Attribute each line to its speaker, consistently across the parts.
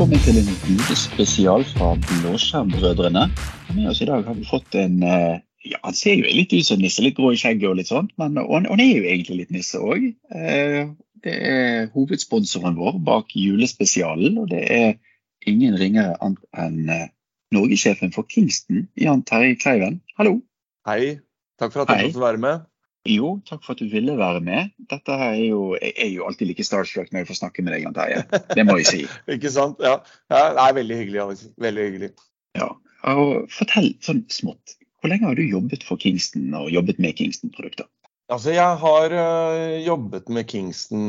Speaker 1: velkommen til en julespesial fra Blåskjermbrødrene. Med oss i dag har vi fått en eh, ja, Han ser jo litt ut som nisse, litt grå i skjegget og litt sånt, men og han, er jo egentlig litt nisse òg. Det er hovedsponsoren vår bak julespesialen, og det er ingen ringere enn eh, norgessjefen for Kingston, Jan Terje Kleiven. Hallo.
Speaker 2: Hei. Takk for at jeg fikk være med.
Speaker 1: Jo, takk for at du ville være med. Dette her er jo, jeg er jo alltid like starstruck når jeg får snakke med deg, Jan Terje. Det må jeg si.
Speaker 2: Ikke sant? Ja. ja det er veldig hyggelig. Alex. Veldig hyggelig.
Speaker 1: Ja. Og fortell sånn smått. Hvor lenge har du jobbet for Kingston og jobbet med Kingston-produkter?
Speaker 2: Altså, jeg har uh, jobbet med Kingston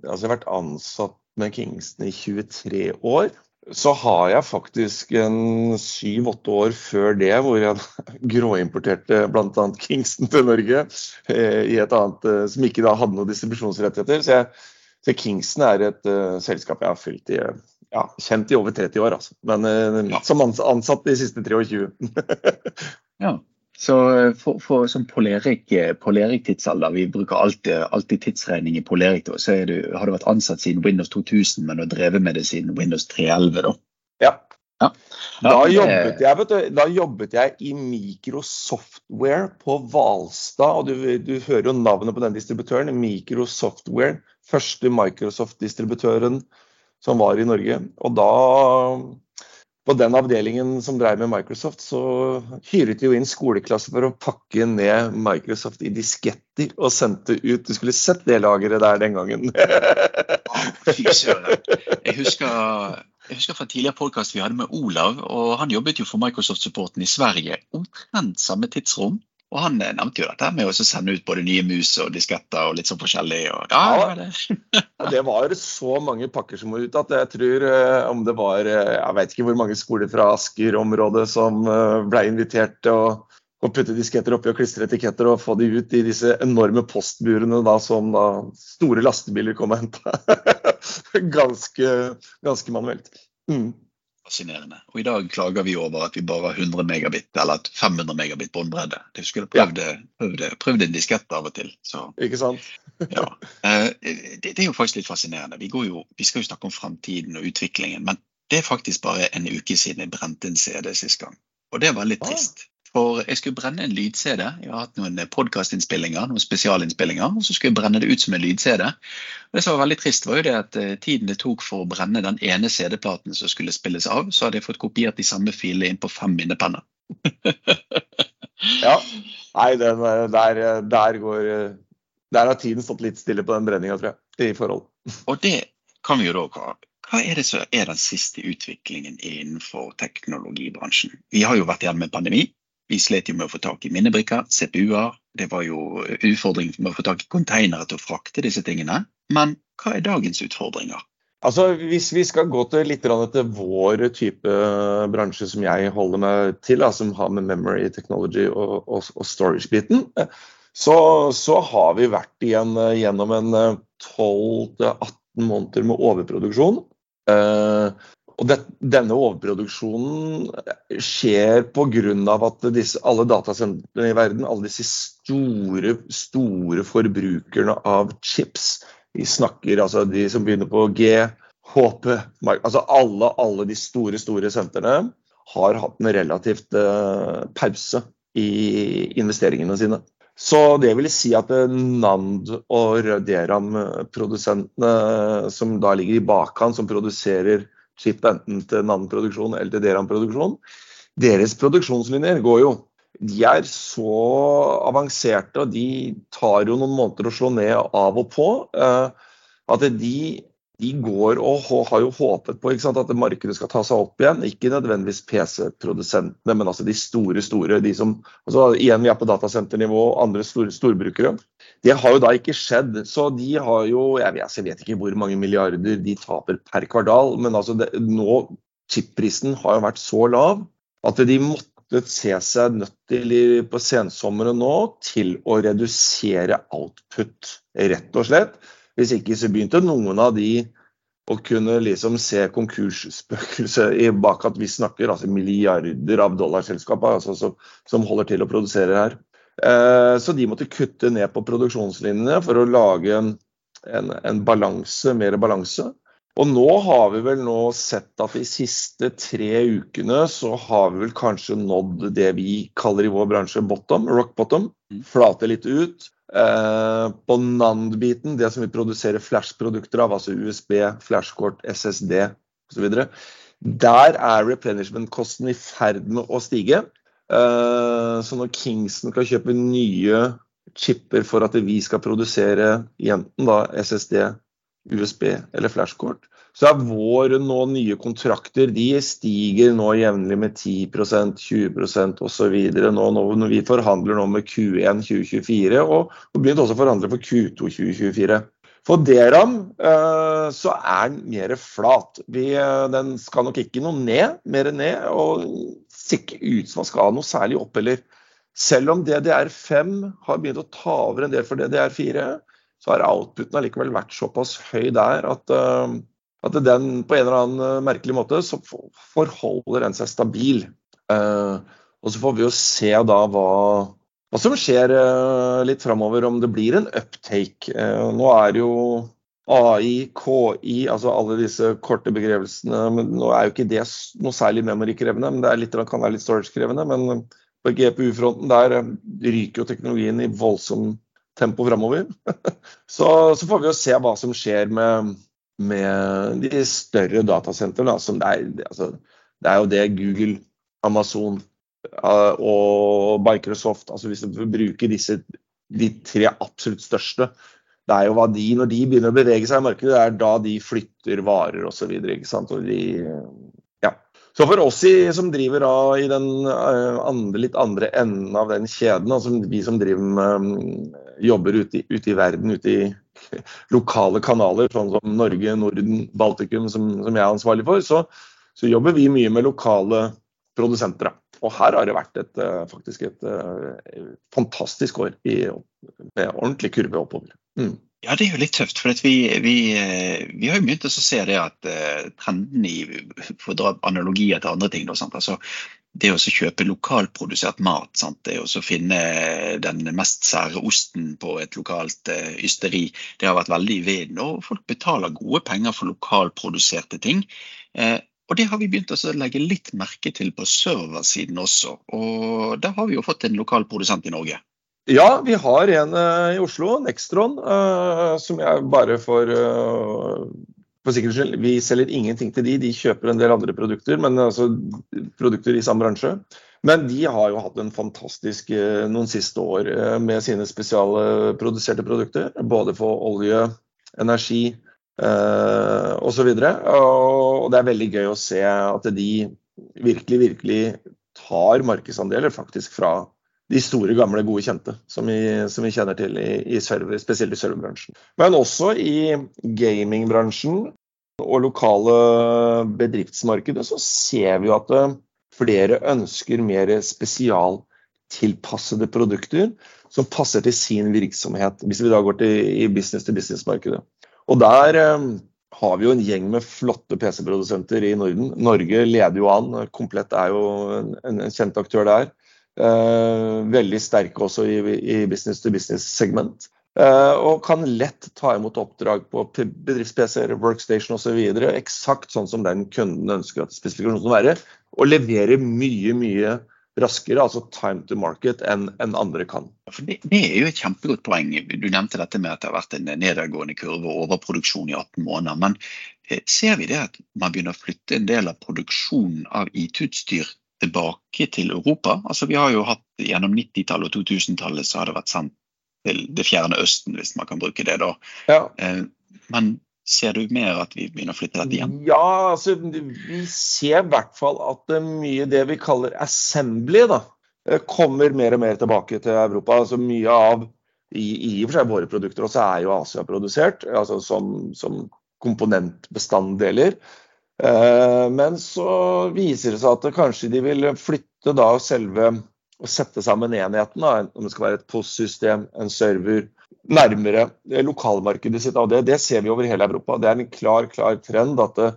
Speaker 2: Altså, jeg har vært ansatt med Kingston i 23 år. Så har jeg faktisk en syv-åtte år før det hvor jeg gråimporterte bl.a. Kingston til Norge. eh, I et annet eh, som ikke da hadde noen distribusjonsrettigheter. Så, jeg, så Kingston er et uh, selskap jeg har fulgt i ja, kjent i over 30 år, altså. Men uh,
Speaker 1: Ja.
Speaker 2: som ansatt de siste 23.
Speaker 1: Ja. Så eh, for, for som Polerik, eh, Polerik-tidsalder, vi bruker alltid, alltid tidsregning i Polerik, da, så du, har du vært ansatt siden Windows 2000, men har drevet med det siden Windows 311. da.
Speaker 2: Ja.
Speaker 1: Ja.
Speaker 2: Da,
Speaker 1: da,
Speaker 2: jobbet jeg, vet du, da jobbet jeg i Microsoftware på Hvalstad. og du, du hører jo navnet på den distributøren. Microsoftware. Første Microsoft-distributøren som var i Norge. Og da, på den avdelingen som drev med Microsoft, så hyret de jo inn skoleklasser for å pakke ned Microsoft i disketter og sendte ut. Du skulle sett det lageret der den gangen.
Speaker 1: Fy søren. Jeg husker, jeg husker fra tidligere podkast vi hadde med Olav, og han jobbet jo for Microsoft-supporten i Sverige. Omtrent samme tidsrom. Og han eh, nevnte jo dette med å sende ut både nye mus og disketter og litt sånn forskjellig. Og, ja,
Speaker 2: Ja.
Speaker 1: det.
Speaker 2: Det var så mange pakker som var ute at jeg tror eh, om det var eh, Jeg vet ikke hvor mange skoler fra Asker-området som ble invitert til å, å putte disketter oppi og klistre etiketter og få de ut i disse enorme postburene da, som da store lastebiler kom og henta. ganske, ganske manuelt. Mm.
Speaker 1: Fascinerende. Og i dag klager vi over at vi bare har 100 megabit, eller at 500 megabit båndbredde. Vi skulle prøvd, prøvd, prøvd en diskett av og til. Så
Speaker 2: Ikke sant?
Speaker 1: ja. Eh, Det, det er jo faktisk litt fascinerende. Vi, går jo, vi skal jo snakke om fremtiden og utviklingen, men det er faktisk bare en uke siden jeg brente en CD sist gang. Og det var litt
Speaker 2: Ah.
Speaker 1: trist. For jeg skulle brenne en lyd-CD. Jeg har hatt noen podkastinnspillinger, noen spesialinnspillinger. Og så skulle jeg brenne det ut som en lyd-CD. Og Det som var veldig trist, var jo det at eh, tiden det tok for å brenne den ene CD-platen som skulle spilles av, så hadde jeg fått kopiert de samme filene inn på fem minnepenner.
Speaker 2: Ja. Nei, den, eh, der, eh, der går eh, Der har tiden stått litt stille på den brenninga, tror jeg. I forhold.
Speaker 1: Og det kan vi jo da hva, hva er det som er den siste utviklingen innenfor teknologibransjen? Vi har jo vært igjen med pandemi. Vi slet jo med å få tak i minnebrikker, CPU-er. Det var jo utfordring med å få tak i konteinere til å frakte disse tingene. Men hva er dagens utfordringer?
Speaker 2: Altså, Hvis vi skal gå til litt til vår type bransje som jeg holder meg til, da, som har med memory technology og, og, og storage-biten, så, så har vi vært igjen eh, gjennom en eh, 12-18 måneder med overproduksjon. Eh, og det, denne overproduksjonen skjer pga. at disse, alle datasentrene i verden, alle disse store, store forbrukerne av chips, vi snakker altså de som begynner på G, HP Altså alle, alle de store, store sentrene har hatt en relativt uh, pause i investeringene sine. Så det vil si at eh, Nand og Røderam-produsentene, som da ligger i bakkant, som produserer chip enten til Nand-produksjon eller til Deram-produksjon, deres produksjonslinjer går jo de er så avanserte, og de tar jo noen måneder å slå ned av og på. eh, At de, de går og har jo håpet på sant, at markedet skal ta seg opp igjen. Ikke nødvendigvis PC-produsentene, men altså de store, store. de som, altså Igjen, vi er på datasenternivå og andre store storbrukere. Det har jo da ikke skjedd. Så de har jo Jeg vet, altså, jeg vet ikke hvor mange milliarder de taper per kvartal, men altså det, nå chipprisen har jo vært så lav at de måtte se seg nødt til på sensommeren nå til å redusere output, rett og slett. Hvis ikke så begynte noen av de å kunne liksom se konkursspøkelset bak at vi snakker altså milliarder av dollarselskaper altså, som, som holder til å produsere her. Eh, så de måtte kutte ned på produksjonslinjene for å lage en, en, en balanse, mer balanse. Og nå har vi vel nå sett at de siste tre ukene så har vi vel kanskje nådd det vi kaller i vår bransje bottom, rock bottom. Mm. Flate litt ut. Eh, på NAND-biten, det som vi produserer flash-produkter av, altså USB, flashkort, SSD osv., der er replenishment-kosten i ferd med å stige. Eh, så når Kingston kan kjøpe nye chipper for at vi skal produsere enten da SSD USB eller flashkort. Så er våre nå nye kontrakter de stiger nå jevnlig med 10% 20% osv. Nå når vi forhandler nå med Q1 2024 og, og begynt også å forhandle for Q2 2024. For DRAM eh, så er den mer flat. Vi, eh, den skal nok ikke noe ned, mer ned. Og ser ikke ut som den skal noe særlig opp heller. Selv om DDR5 har begynt å ta over en del for DDR4, så har outputen allikevel vært såpass høy der at, uh, at den på en eller annen eh, merkelig måte så forholder den seg stabil. Uh, og så får vi jo se da hva, hva som skjer litt framover, om det blir en uptake. nå er jo AI, KI, altså alle disse korte begrevelsene. Men nå er jo ikke det noe særlig memory-krevende, men det litt, kan være litt storage-krevende. Men på GPU-fronten der ryker jo teknologien i voldsom tempo framover. så, så, får vi jo se hva som skjer med, med de større datasentrene. Det, altså, det er jo det Google, Amazon uh, og Microsoft altså Hvis vi bruker disse de tre absolutt største, det er jo hva de, når de begynner å bevege seg i markedet, det er da de flytter varer osv. De, så for oss i, som driver av i den uh, andre, litt andre enden av den kjeden, altså vi som driver med, jobber ute i, ute i, verden, ute i lokale kanaler, sånn som Norge, Norden, Baltikum, som, som jeg er ansvarlig for, så, så, jobber vi mye med lokale produsenter. Og her har det vært et, uh, faktisk et et fantastisk år i, med ordentlig kurve oppover. Mm.
Speaker 1: Ja, det er jo litt tøft. For vi, vi, eh, vi, har jo begynt å se det at trenden i For å dra analogier til andre ting. Da, altså, det å kjøpe lokalprodusert mat, sant? det å finne den mest sære osten på et lokalt uh, ysteri, det har vært veldig i vinden. Og folk betaler gode penger for lokalproduserte ting. Uh, og det har vi begynt å legge litt merke til på serversiden også. Og der har vi jo fått en lokal produsent i Norge.
Speaker 2: Ja, vi har en uh, i Oslo, Nextron, som jeg bare for for sikkerhets skyld, Vi selger ingenting til de, de kjøper en del andre produkter, men altså produkter i samme bransje. Men de har jo hatt en fantastisk noen siste år med sine spesialproduserte produkter. Både for olje, energi eh, osv. Og, og det er veldig gøy å se at de virkelig, virkelig tar markedsandeler faktisk fra de store, gamle, gode kjente som vi, som vi kjenner til i, i server, spesielt i serverbransjen. Men også i gamingbransjen og lokale bedriftsmarkedet så ser vi at eh, flere ønsker mer spesialtilpassede produkter som passer til sin virksomhet, hvis vi da går til business-to-business-markedet. Og der eh, har vi jo en gjeng med flotte PC-produsenter i Norden. Norge leder jo an. Komplett er jo en, en kjent aktør der. Eh, veldig sterke også i, i business to business-segment. Eh, og kan lett ta imot oppdrag på bedrifts-PC-er, workstation osv. Eksakt sånn som den kunden ønsker at spesifikasjonen skal være. Og levere mye, mye raskere, altså time to market, enn en andre kan.
Speaker 1: Det, det, er jo et kjempegodt poeng. Du nevnte dette med at det har vært en nedadgående kurve og overproduksjon i 18 måneder. Men eh, ser vi det at man begynner å flytte en del av produksjonen av IT-utstyr tilbake til Europa. Altså, vi har jo hatt Gjennom 90-tallet og 2000-tallet så har det vært sendt til det fjerne Østen, hvis man kan bruke det. da. Ja. Eh, men ser du mer at vi begynner å flytte dette igjen?
Speaker 2: Ja, altså, vi ser i hvert fall at mye det vi kaller assembly, da, eh, kommer mer og mer tilbake til Europa. Altså Mye av i, i og for seg våre produkter også er jo Asia-produsert, altså som, som komponentbestanddeler. Eh, men så viser det seg at kanskje de vil flytte da selve og sette sammen enheten, da, om det skal være et postsystem, en server, nærmere lokalmarkedet sitt. Det, det ser vi over hele Europa. Det er en klar klar trend at det,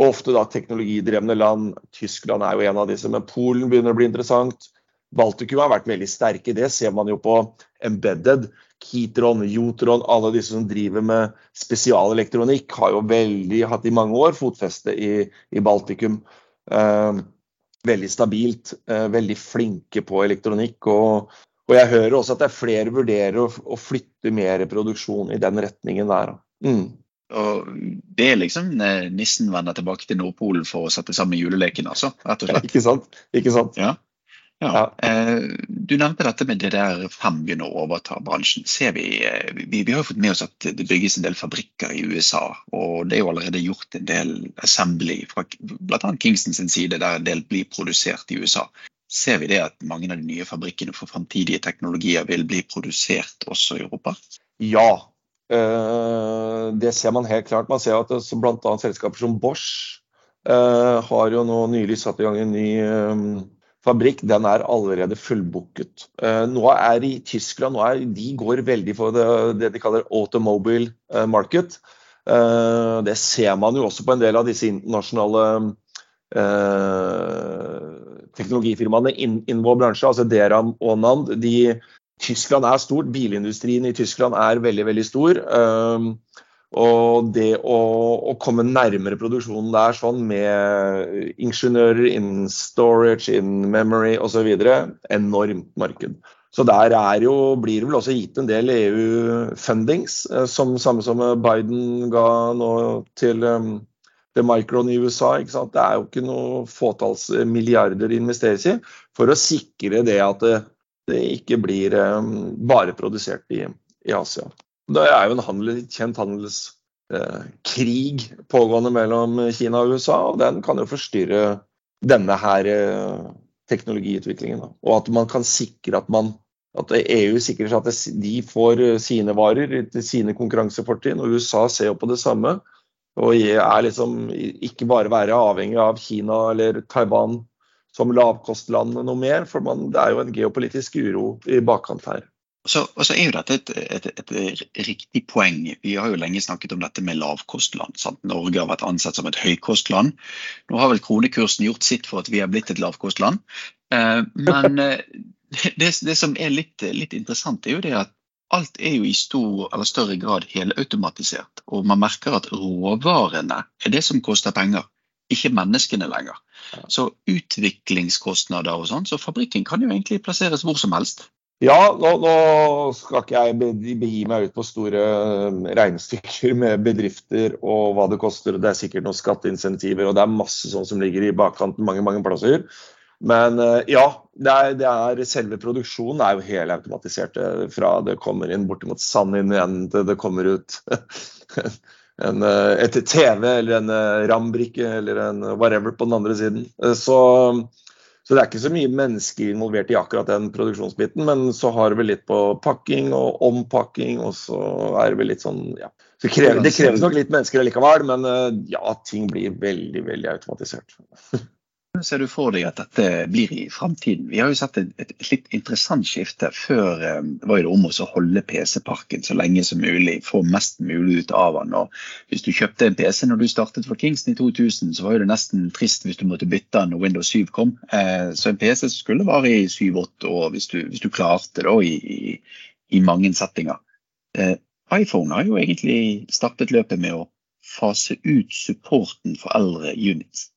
Speaker 2: ofte da teknologidrevne land, Tyskland er jo en av disse, men Polen begynner å bli interessant. Baltikum har vært veldig sterke. Det ser man jo på embedded. Kitron, Jotron, alle disse som driver med spesialelektronikk, har jo veldig hatt i mange år fotfeste i, i Baltikum. Eh, veldig stabilt, eh, veldig flinke på elektronikk. Og, og, jeg hører også at det er flere vurderer å, å flytte mer produksjon i den retningen der. Mm.
Speaker 1: Og det er liksom eh, nissen vender tilbake til Nordpolen for å sette sammen juleleken, altså. Rett og slett.
Speaker 2: Ikke sant? Ikke sant?
Speaker 1: Ja. Ja. Eh, du nevnte dette med det der 5 begynner å overta bransjen. Vi, eh, vi, vi, har fått med oss at det bygges en del fabrikker i USA. Og det er jo allerede gjort en del assembly fra bl.a. Kingston sin side, der en del blir produsert i USA. Ser vi det at mange av de nye fabrikkene for framtidige teknologier vil bli produsert også i Europa?
Speaker 2: Ja, eh, det ser man helt klart. Man ser at bl.a. selskaper som Bosch har jo nå nylig satt i gang en ny fabrikk den er allerede fullbooket. Eh, nå er i Tyskland nå er, de går veldig for det, det de kaller automobile eh, market. Eh, det ser man jo også på en del av disse internasjonale teknologifirmaene innen vår bransje, altså Deram og Nand. De, Tyskland er stort, bilindustrien i Tyskland er veldig, veldig stor. Og det å, å, komme nærmere produksjonen der sånn med ingeniører innen storage, innen memory osv. Enormt marked. Så der jo, blir det vel også gitt en del EU-fundings, eh, som samme som Biden ga nå til um, The Micron i USA. Det er jo ikke noe fåtalls milliarder det investeres i for å sikre det at det, det ikke blir bare produsert i, i Asia. Det er jo en handel, kjent handelskrig eh, pågående mellom Kina og USA, og den kan jo forstyrre denne her eh, teknologiutviklingen. Og at man kan sikre at, man, at EU sikrer seg at de får sine varer til sine konkurransefortrinn, og USA ser jo på det samme. Og er liksom ikke bare være avhengig av Kina eller Taiwan som lavkostland noe mer, for man, det er jo en geopolitisk uro i bakkant her.
Speaker 1: Så, og så er jo dette et, et, et, riktig poeng. Vi har jo lenge snakket om dette med lavkostland. Sant? Norge har vært ansett som et høykostland. Nå har vel kronekursen gjort sitt for at vi har blitt et lavkostland. Eh, men eh, det, det, som er litt, litt, interessant, er jo det at alt er jo i stor eller større grad helautomatisert. Og man merker at råvarene er det som koster penger, ikke menneskene lenger. Så utviklingskostnader og sånn, så fabrikken kan jo egentlig plasseres hvor som helst.
Speaker 2: Ja, nå, nå, skal ikke jeg begi meg ut på store eh, regnestykker med bedrifter og hva det koster. Det er sikkert noen skatteinsentiver og det er masse sånn som ligger i bakkanten mange mange plasser. Men eh, ja, det er, det er, selve produksjonen er jo helautomatisert eh, fra det kommer inn bortimot sand inn igjen til det kommer ut en, et TV eller en RAM-brikke eller en whatever på den andre siden. Så så det er ikke så mye mennesker involvert i akkurat den produksjonsbiten, men så har vi litt på pakking og ompakking, og så er vel litt sånn ja. Det, krever, det kreves nok litt mennesker allikevel, men eh, ja, ting blir veldig, veldig automatisert.
Speaker 1: Ser du for deg at dette blir i framtiden? Vi har jo sett et, et, et litt interessant skifte. Før eh, var det om å holde PC-parken så lenge som mulig, få mest mulig ut av den. Og hvis du kjøpte en PC når du startet for Kingston i 2000, så var det nesten trist hvis du måtte bytte den når Windows 7 kom. Eh, så en PC skulle vare i 7-8 år hvis du, hvis du, klarte det i, i, i, mange settinger. Eh, iPhone har jo egentlig startet løpet med å fase ut supporten for eldre units.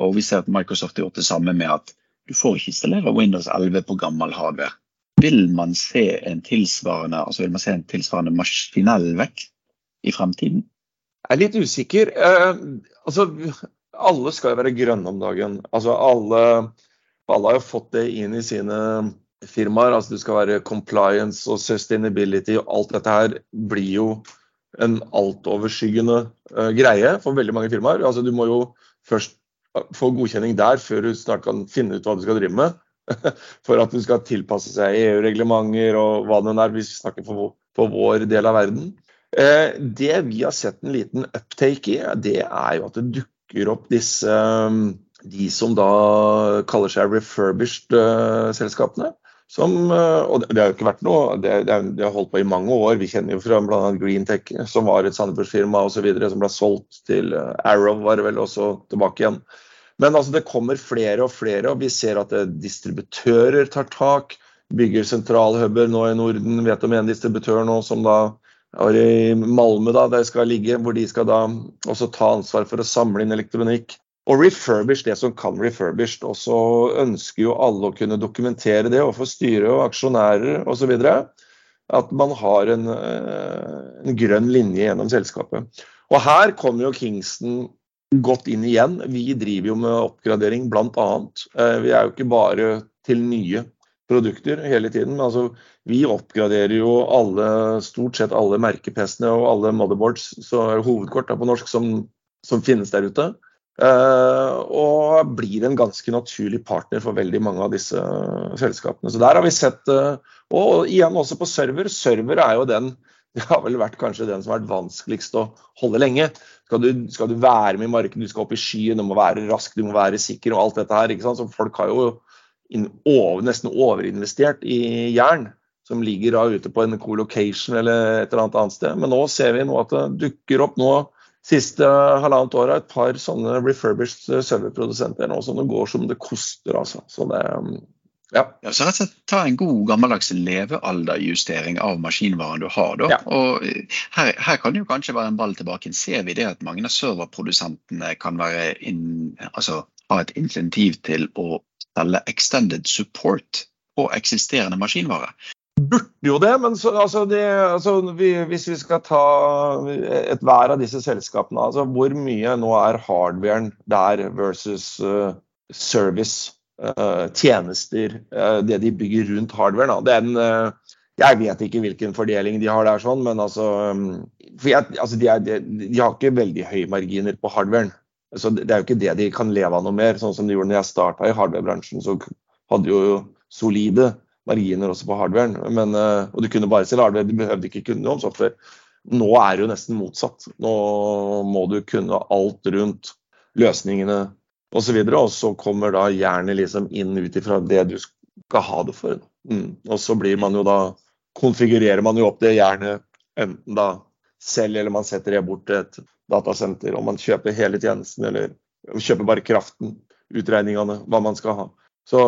Speaker 1: Og vi ser at Microsoft har gjort det samme med at du får ikke installere Windows 11 på gammel hardware. Vil man se en tilsvarende, altså vil man se en tilsvarende maskinell vekk i fremtiden?
Speaker 2: Jeg er litt usikker. Eh, altså, alle skal jo være grønne om dagen. Altså, alle, alle har jo fått det inn i sine firmaer. Altså, det skal være compliance og sustainability og alt dette her blir jo en altoverskyggende uh, greie for veldig mange firmaer. Altså, du må jo først få godkjenning der før du snart kan finne ut hva du skal drive med. For at du skal tilpasse seg EU-reglementer og hva det er, hvis vi snakker for, for vår del av verden. Eh, det vi har sett en liten uptake i, det er jo at det dukker opp disse de som da kaller seg refurbished-selskapene. Som, eh, og det har jo ikke vært noe, det, det, har holdt på i mange år. Vi kjenner jo fra bl.a. Greentech, som var et Sandefjordsfirma osv. som ble solgt til eh, Arrow, var det vel, og så tilbake igjen. Men altså, det kommer flere og flere, og vi ser at eh, distributører tar tak. bygger sentralhuber nå i Norden. Vet om en distributør nå som da er i Malmö, da, der skal ligge, hvor de skal da også ta ansvar for å samle inn elektronikk. Og refurbish det som kan refurbished. Og så ønsker jo alle å kunne dokumentere det overfor styre og aksjonærer osv. At man har en, eh, en grønn linje gjennom selskapet. Og her kommer jo Kingston godt inn igjen. Vi driver jo med oppgradering bl.a. Eh, vi er jo ikke bare til nye produkter hele tiden. Men altså, vi oppgraderer jo alle, stort sett alle merkepestene og alle motherboards, så hovedkort da, på norsk, som, som finnes der ute. Uh, og blir en ganske naturlig partner for veldig mange av disse selskapene. Så der har vi sett uh, Og igjen også på server. Server er jo den det har vel vært kanskje den som har vært vanskeligst å holde lenge. Skal du, skal du være med i markedet, du skal opp i skyen, du må være rask, du må være sikker og alt dette her. ikke sant? Så folk har jo over, nesten overinvestert i jern, som ligger da ute på en co-location eller et eller annet annet sted. Men nå ser vi nå at det dukker opp nå siste halvannet året et par sånne refurbished serverprodusenter nå som det går som det koster. altså. Så det,
Speaker 1: ja. ja. så rett og slett Ta en god gammeldags levealderjustering av maskinvaren du har. da. Ja. Og her, her, kan det jo kanskje være en ball tilbake. Ser vi det at mange av serverprodusentene kan in, altså, ha et insentiv til å selge extended support på eksisterende maskinvare.
Speaker 2: Burde jo det, men så, altså det, altså vi, hvis vi skal ta et hver av disse selskapene, altså hvor mye nå er hardwaren der versus uh, service, uh, tjenester, uh, det de bygger rundt hardwaren. Den, jeg vet ikke hvilken fordeling de har der, sånn, men altså, um, jeg, altså de, er, de, de, har ikke veldig høye marginer på hardwaren. Så det er jo ikke det de kan leve av noe mer. Sånn som de gjorde når jeg starta i hardware-bransjen, så hadde de jo solide marginer også på hardwaren. Men, eh, og du kunne bare selge hardware, du behøvde ikke kunne noe om software. Nå er det jo nesten motsatt. Nå må du kunne alt rundt løsningene osv. Og, og så kommer da jernet liksom inn ut ifra det du skal ha det for. Mm. Og så blir man jo da konfigurerer man jo opp det jernet enten da selv eller man setter det bort til et datasenter, om man kjøper hele tjenesten eller kjøper bare kraften, utregningene, hva man skal ha. Så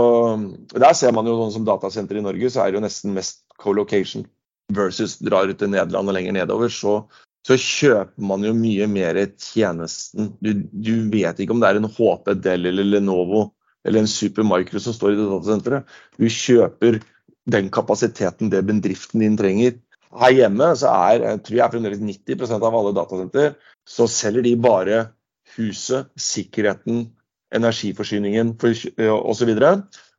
Speaker 2: Der ser man jo sånn som datasenter i Norge, så er det jo nesten mest co-location versus drar ut til Nederland og lenger nedover. Så, så kjøper man jo mye mer tjenesten. Du, du, vet ikke om det er en HP, Dell eller Lenovo eller en Supermicro som står i det datasenteret. Du kjøper den kapasiteten det bedriften din trenger. Her hjemme så er jeg tror jeg fremdeles 90% av alle datasenter så selger de bare huset, sikkerheten, energiforsyningen osv. Så,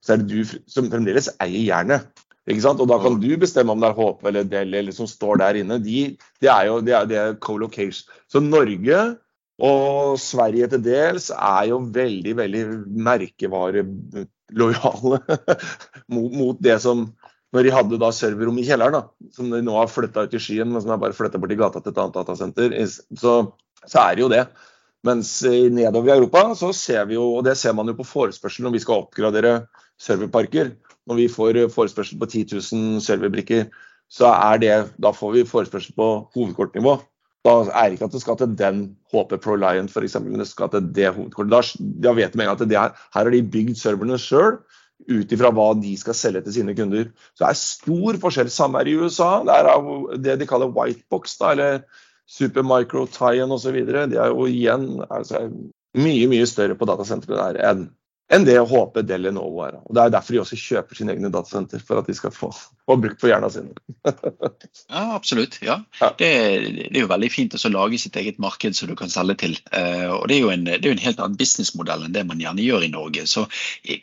Speaker 2: så er det du som fremdeles eier jernet. Ikke sant? Og da kan du bestemme om det er HP eller Dell eller som står der inne. De, det er jo det er, det er co-location. Så Norge og Sverige til dels er jo veldig, veldig merkevarelojale mot, mot det som når de hadde da serverrom i kjelleren, da, som de nå har flytta ut i skyen, men som er bare flytta bort i gata til et annet datasenter, så, så, er det jo det. Mens nedover i Europa så ser vi jo, og det ser man jo på forespørsel når vi skal oppgradere serverparker. Når vi får forespørsel på 10 000 serverbrikker, så er det, da får vi forespørsel på hovedkortnivå. Da er det ikke at det skal til den HP Pro Lion f.eks., men det skal til det hovedkortet. Da, da vet vi at det, her har de bygd serverne sjøl ut ifra hva de skal selge til sine kunder. Så det er stor forskjell. Samme er i USA. Det er det de kaller whitebox, da, eller Supermicro, Tyen osv. De er jo igjen altså, mye mye større på datasentrene der enn enn det HP Dell Lenovo er. Og Det er derfor de også kjøper sine egne datasenter, for at de skal få, få brukt for hjernen sin.
Speaker 1: ja, absolutt. ja. ja. Det, det, er jo veldig fint å lage sitt eget marked som du kan selge til. Uh, og Det er jo en, det er jo en helt annen businessmodell enn det man gjerne gjør i Norge. Så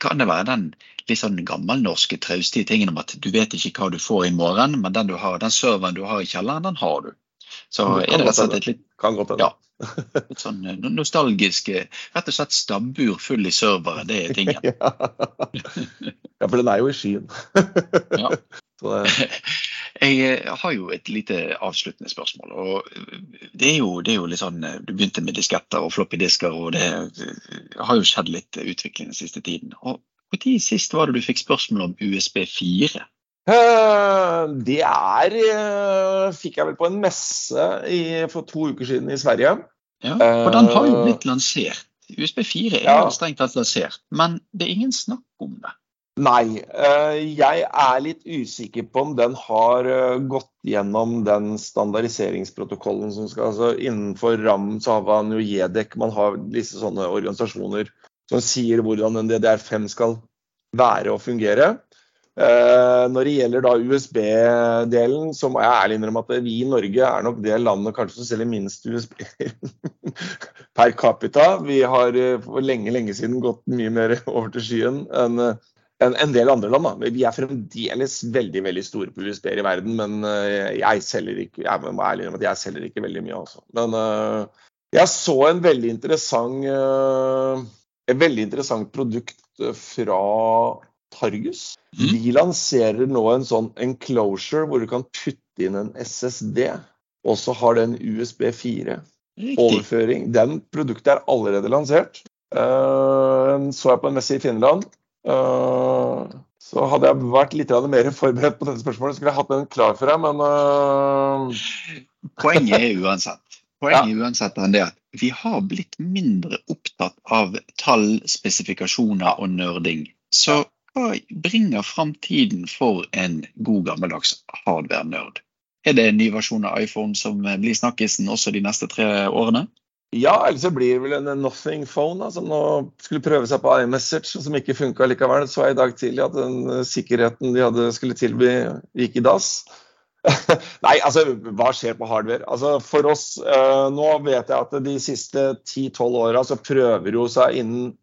Speaker 1: kan det være den litt sånn gammelnorske, traustige tingen om at du vet ikke hva du får i morgen, men den, du har, den serveren du har i kjelleren, den har du. Så er det rett og slett et litt, ja, litt sånn eh, nostalgisk Rett og slett stabbur full i servere, det er tingen.
Speaker 2: ja, for den er jo i skyen.
Speaker 1: ja. Jeg eh, har jo et lite avsluttende spørsmål. og det er, jo, det er jo litt sånn, Du begynte med disketter og floppy disker, og det har jo skjedd litt utvikling den siste tiden. Og når sist var det du fikk spørsmål om USB 4?
Speaker 2: Eh, det er eh, fikk jeg vel på en messe i, for to uker siden i Sverige.
Speaker 1: Ja, for den har jo blitt lansert. USB 4 er ja. strengt tatt lansert, men det er ingen snakk om det.
Speaker 2: Nei. Eh, jeg er litt usikker på om den har eh, gått gjennom den standardiseringsprotokollen som skal altså Innenfor RAM så har man jo JEDEC, man har disse sånne organisasjoner som sier hvordan en DDR5 skal være og fungere. Eh, når det gjelder da USB-delen, så må jeg ærlig innrømme at vi i Norge er nok det landet kanskje som selger minst USB per capita. Vi har for lenge, lenge siden gått mye mer over til skyen enn en, en del andre land. Da. Vi er fremdeles veldig veldig store på USB-er i verden, men jeg selger ikke jeg må ærlig innrømme at jeg selger ikke veldig mye. Også. Men jeg så en veldig interessant et veldig interessant produkt fra Targus. Mm. De lanserer nå en sånn enclosure hvor du kan putte inn en SSD, og så har den USB 4-overføring. Den produktet er allerede lansert. så jeg på en messe i Finland. Uh, så hadde jeg vært litt mer forberedt på dette spørsmålet, skulle jeg hatt den klar for deg, men uh...
Speaker 1: Poenget er uansett Poenget ja. uansett er det at vi har blitt mindre opptatt av tall, spesifikasjoner og nerding. Så hva bringer framtiden for en god gammeldags hardware-nerd? Er det en ny versjon av iPhone som blir snakkisen også de neste tre årene?
Speaker 2: Ja, eller så blir det vel en nothing phone da, som nå skulle prøve seg på iMessage, som ikke funka likevel. Så jeg i dag tidlig at den eh, sikkerheten de hadde skulle tilby, gikk i dass. Nei, altså hva skjer på hardware? Altså For oss, eh, nå vet jeg at de siste 10-12 åra så prøver jo seg innen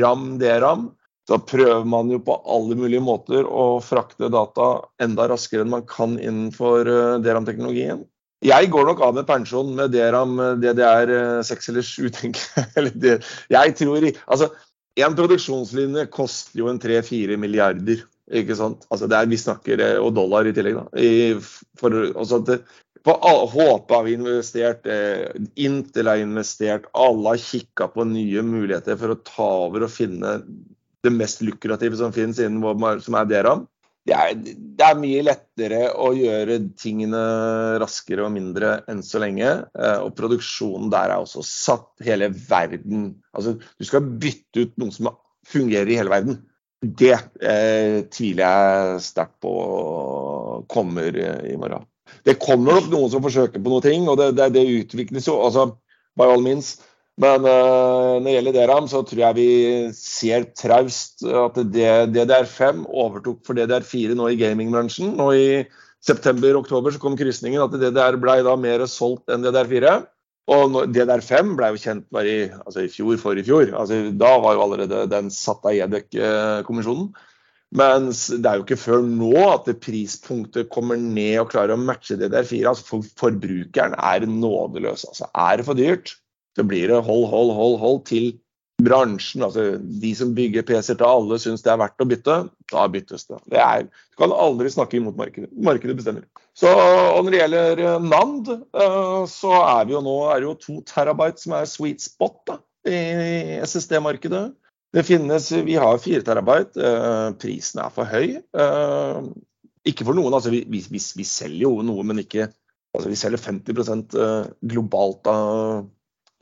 Speaker 2: RAM, DRAM. Så prøver man jo på alle mulige måter å frakte data enda raskere enn man kan innenfor uh, DRAM-teknologien. Jeg går nok av med pensjon med DRAM DDR 6 eller 7, tenker jeg. jeg tror Altså, en produksjonslinje koster jo en 3-4 milliarder. Ikke sant? Altså, det er, vi snakker eh, og dollar i tillegg, da. I, for, altså, det, på HP har vi investert, eh, Intel har investert, alle har kikka på nye muligheter for å ta over og finne det mest lukrative som finnes innen som er DRAM det er, det er, mye lettere å gjøre tingene raskere og mindre enn så lenge. Eh, og produksjonen der er også satt hele verden Altså, du skal bytte ut noe som fungerer i hele verden. Det eh, tviler jeg sterkt på kommer i morgen. Det kommer nok noen som forsøker på noe og det, det, det utvikles jo. altså, by all means. Men uh, når det gjelder DRAM, så tror jeg vi ser traust at DDR5 overtok for DDR4 nå i gamingbransjen. Nå i september-oktober så kom krysningen at DDR ble da mer solgt enn DDR4. Og DDR5 ble jo kjent bare i, altså i fjor, for i fjor. Altså, da var jo allerede den satt av EDEC-kommisjonen. Mens det er jo ikke før nå at prispunktet kommer ned og klarer å matche DDR4. Altså for forbrukeren er nådeløs. Altså, er det for dyrt, så blir det hold, hold, hold, hold til bransjen, altså de som bygger PC-er til alle, syns det er verdt å bytte. Da byttes det. det er, du kan aldri snakke imot markedet. Markedet bestemmer. Så, og Når det gjelder eh, NAND, eh, så er vi jo nå er det jo to terabyte som er sweet spot da, i SSD-markedet. Det finnes, Vi har fire terabyte. Eh, prisen er for høy. Ikke for noen. altså Vi, vi, vi selger jo noe, men ikke altså Vi selger 50% globalt av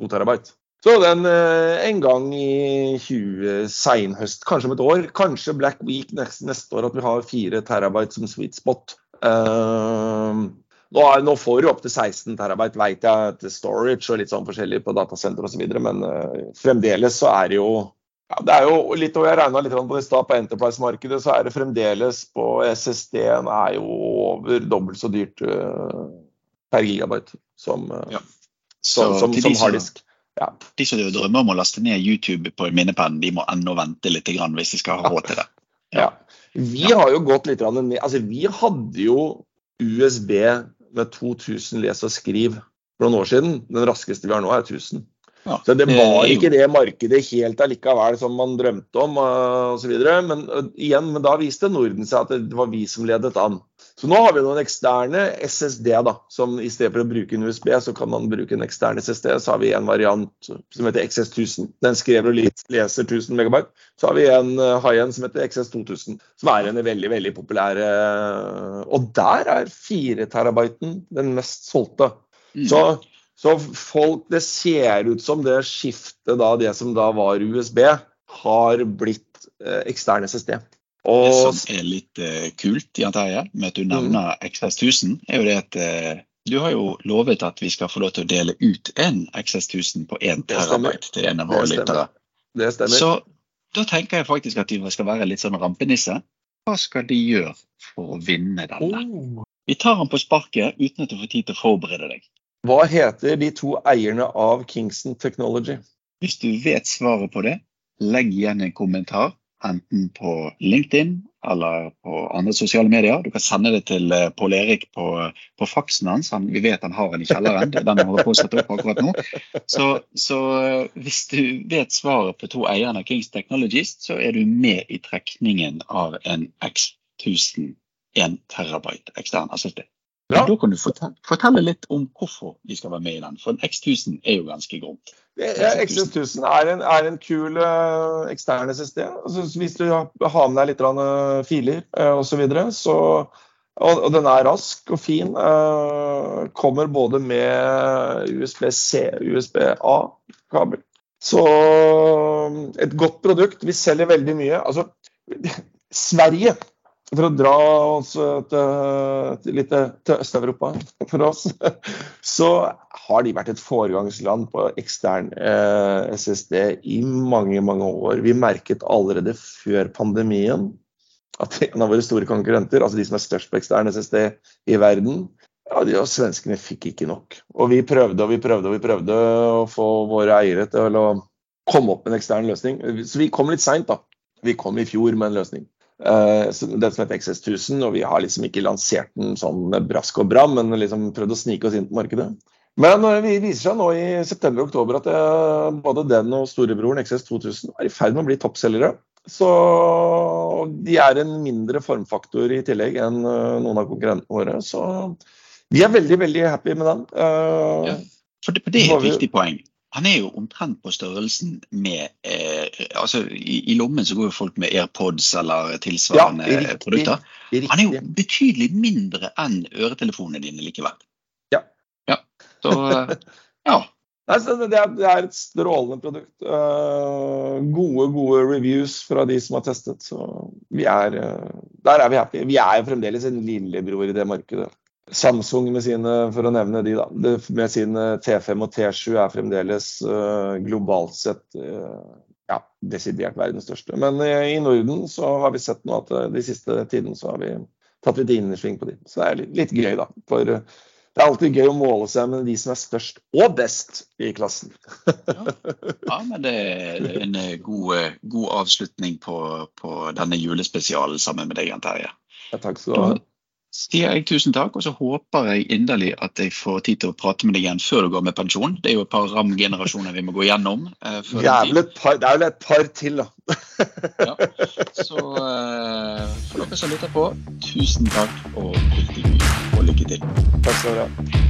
Speaker 2: 2 terabyte. Så den eh, en gang i 20 seinhøst, kanskje om et år, kanskje Black Week neste, neste år, at vi har 4 terabyte som sweet spot. Uh, nå, er, nå, får du opp til 16 terabyte, vet jeg, til storage og litt sånn forskjellig på datasenter osv., men uh, fremdeles så er det jo ja, det er jo litt, og Jeg regna litt på det stad, på Enterprise-markedet så er det fremdeles på SSD-en er jo over dobbelt så dyrt uh, per gigabyte som, ja. Så, som, som harddisk.
Speaker 1: Ja. De som drømmer om å laste ned YouTube på minnepennen, minnepenn, de må ennå vente litt hvis de skal ha råd til det.
Speaker 2: Ja. Vi har jo gått litt ned altså Vi hadde jo USB med 2000 les og skriv for noen år siden. Den raskeste vi har nå, er 1000. Ja, så det var ikke det markedet helt allikevel som man drømte om uh, osv. Men uh, igjen, men da viste Norden seg at det var vi som ledet an. Så nå har vi noen eksterne SSD, da, som i stedet for å bruke en USB, så kan man bruke en ekstern SSD. Så har vi en variant som heter XS1000. Den skrever og leser 1000 megabyte. Så har vi en uh, high-end som heter XS2000, som er en veldig veldig populær Og der er 4 terabyten den mest solgte. Mm. Så så folk, det ser ut som det skiftet da, det som da var USB, har blitt eksterne ekstern SSD.
Speaker 1: Det som er litt uh, kult, Jan Terje, med at du
Speaker 2: Mm.
Speaker 1: nevner XS1000, er jo det at uh, du har jo lovet at vi skal få lov til å dele ut en XS1000 på 1 terabyte til en av våre lyttere.
Speaker 2: det stemmer.
Speaker 1: Så da tenker jeg faktisk at de skal være litt sånn rampenisse. Hva skal de gjøre for å vinne denne?
Speaker 2: Oh.
Speaker 1: Vi tar den på sparket uten at du får tid til å forberede deg.
Speaker 2: Hva heter de to eierne av Kingston Technology?
Speaker 1: Hvis du vet svaret på det, legg igjen en kommentar. Enten på LinkedIn eller på andre sosiale medier. Du kan sende det til eh, Pål Erik på, på faksen hans. Han, vi vet han har den i kjelleren. Er den han holder på å sette opp akkurat nå. Så, så eh, hvis du vet svaret på to eierne av Kings Technologies, så er du med i trekningen av en X1000 1 terabyte ekstern SSD.
Speaker 2: Bra.
Speaker 1: Da kan du fortelle, fortelle litt om hvorfor de skal være med i den. For en X1000 er jo ganske gromt.
Speaker 2: Ja, X1000 er en, er en kul eksterne ekstern SSD. Altså, hvis du har har med deg litt eh, filer uh, osv., så, videre, så og, og den er rask og fin. Uh, kommer både med USB-C USB-A-kabel. Så et godt produkt. Vi selger veldig mye. Altså, Sverige for å dra oss til, til, litt til Øst-Europa for oss, så har de vært et foregangsland på ekstern eh, SSD i mange, mange år. Vi merket allerede før pandemien at en av våre store konkurrenter, altså de som er størst på ekstern SSD i verden, ja, de og svenskene fikk ikke nok. Og vi prøvde og vi prøvde og vi prøvde å få våre eiere til å komme opp med en ekstern løsning. Så vi kom litt seint, da. Vi kom i fjor med en løsning. Uh, den som heter XS1000, og vi har liksom ikke lansert den sånn brask og bram, men liksom prøvd å snike oss inn på markedet. Men uh, vi viser seg nå i september og oktober at uh, både den og storebroren XS2000 er i ferd med å bli toppselgere. Så de er en mindre formfaktor i tillegg enn noen av konkurrentene våre. Så vi er veldig, veldig happy med den.
Speaker 1: Ja, for det, for det er et
Speaker 2: vi-
Speaker 1: viktig poeng. Han er jo omtrent på størrelsen med eh, altså i, I lommen så går jo folk med AirPods eller tilsvarende
Speaker 2: Ja, riktig.
Speaker 1: produkter. Han er jo betydelig mindre enn øretelefonene dine likevel.
Speaker 2: Ja.
Speaker 1: ja. Så ja.
Speaker 2: Det, er, det er et strålende produkt. Eh, gode, gode reviews fra de som har testet. Så vi er, eh, der er vi happy. Vi er jo fremdeles en lillebror i det markedet. Samsung med sine, for å nevne de da, med sine T5 og T7 er fremdeles eh, globalt sett eh, ja, desidert verdens største. Men eh, i Norden så har vi sett nå at eh, de siste tiden så har vi tatt litt innersving på de. Så det er litt, litt gøy, da. For eh, det er alltid gøy å måle seg med de som er størst og best i klassen.
Speaker 1: ja, men det er en eh, god, eh, god avslutning på, på denne julespesialen sammen med deg, Jan Terje.
Speaker 2: Ja, takk skal du ha.
Speaker 1: Sier jeg tusen takk, og så håper jeg inderlig at jeg får tid til å prate med deg igjen før du går med pensjon. Det er jo et par RAM-generasjoner vi må gå gjennom. eh,
Speaker 2: Jævlig, par, det er vel et par til, da.
Speaker 1: Ja. Så eh, for dere som lytter på, tusen takk og riktig og lykke til.
Speaker 2: Takk skal du ha.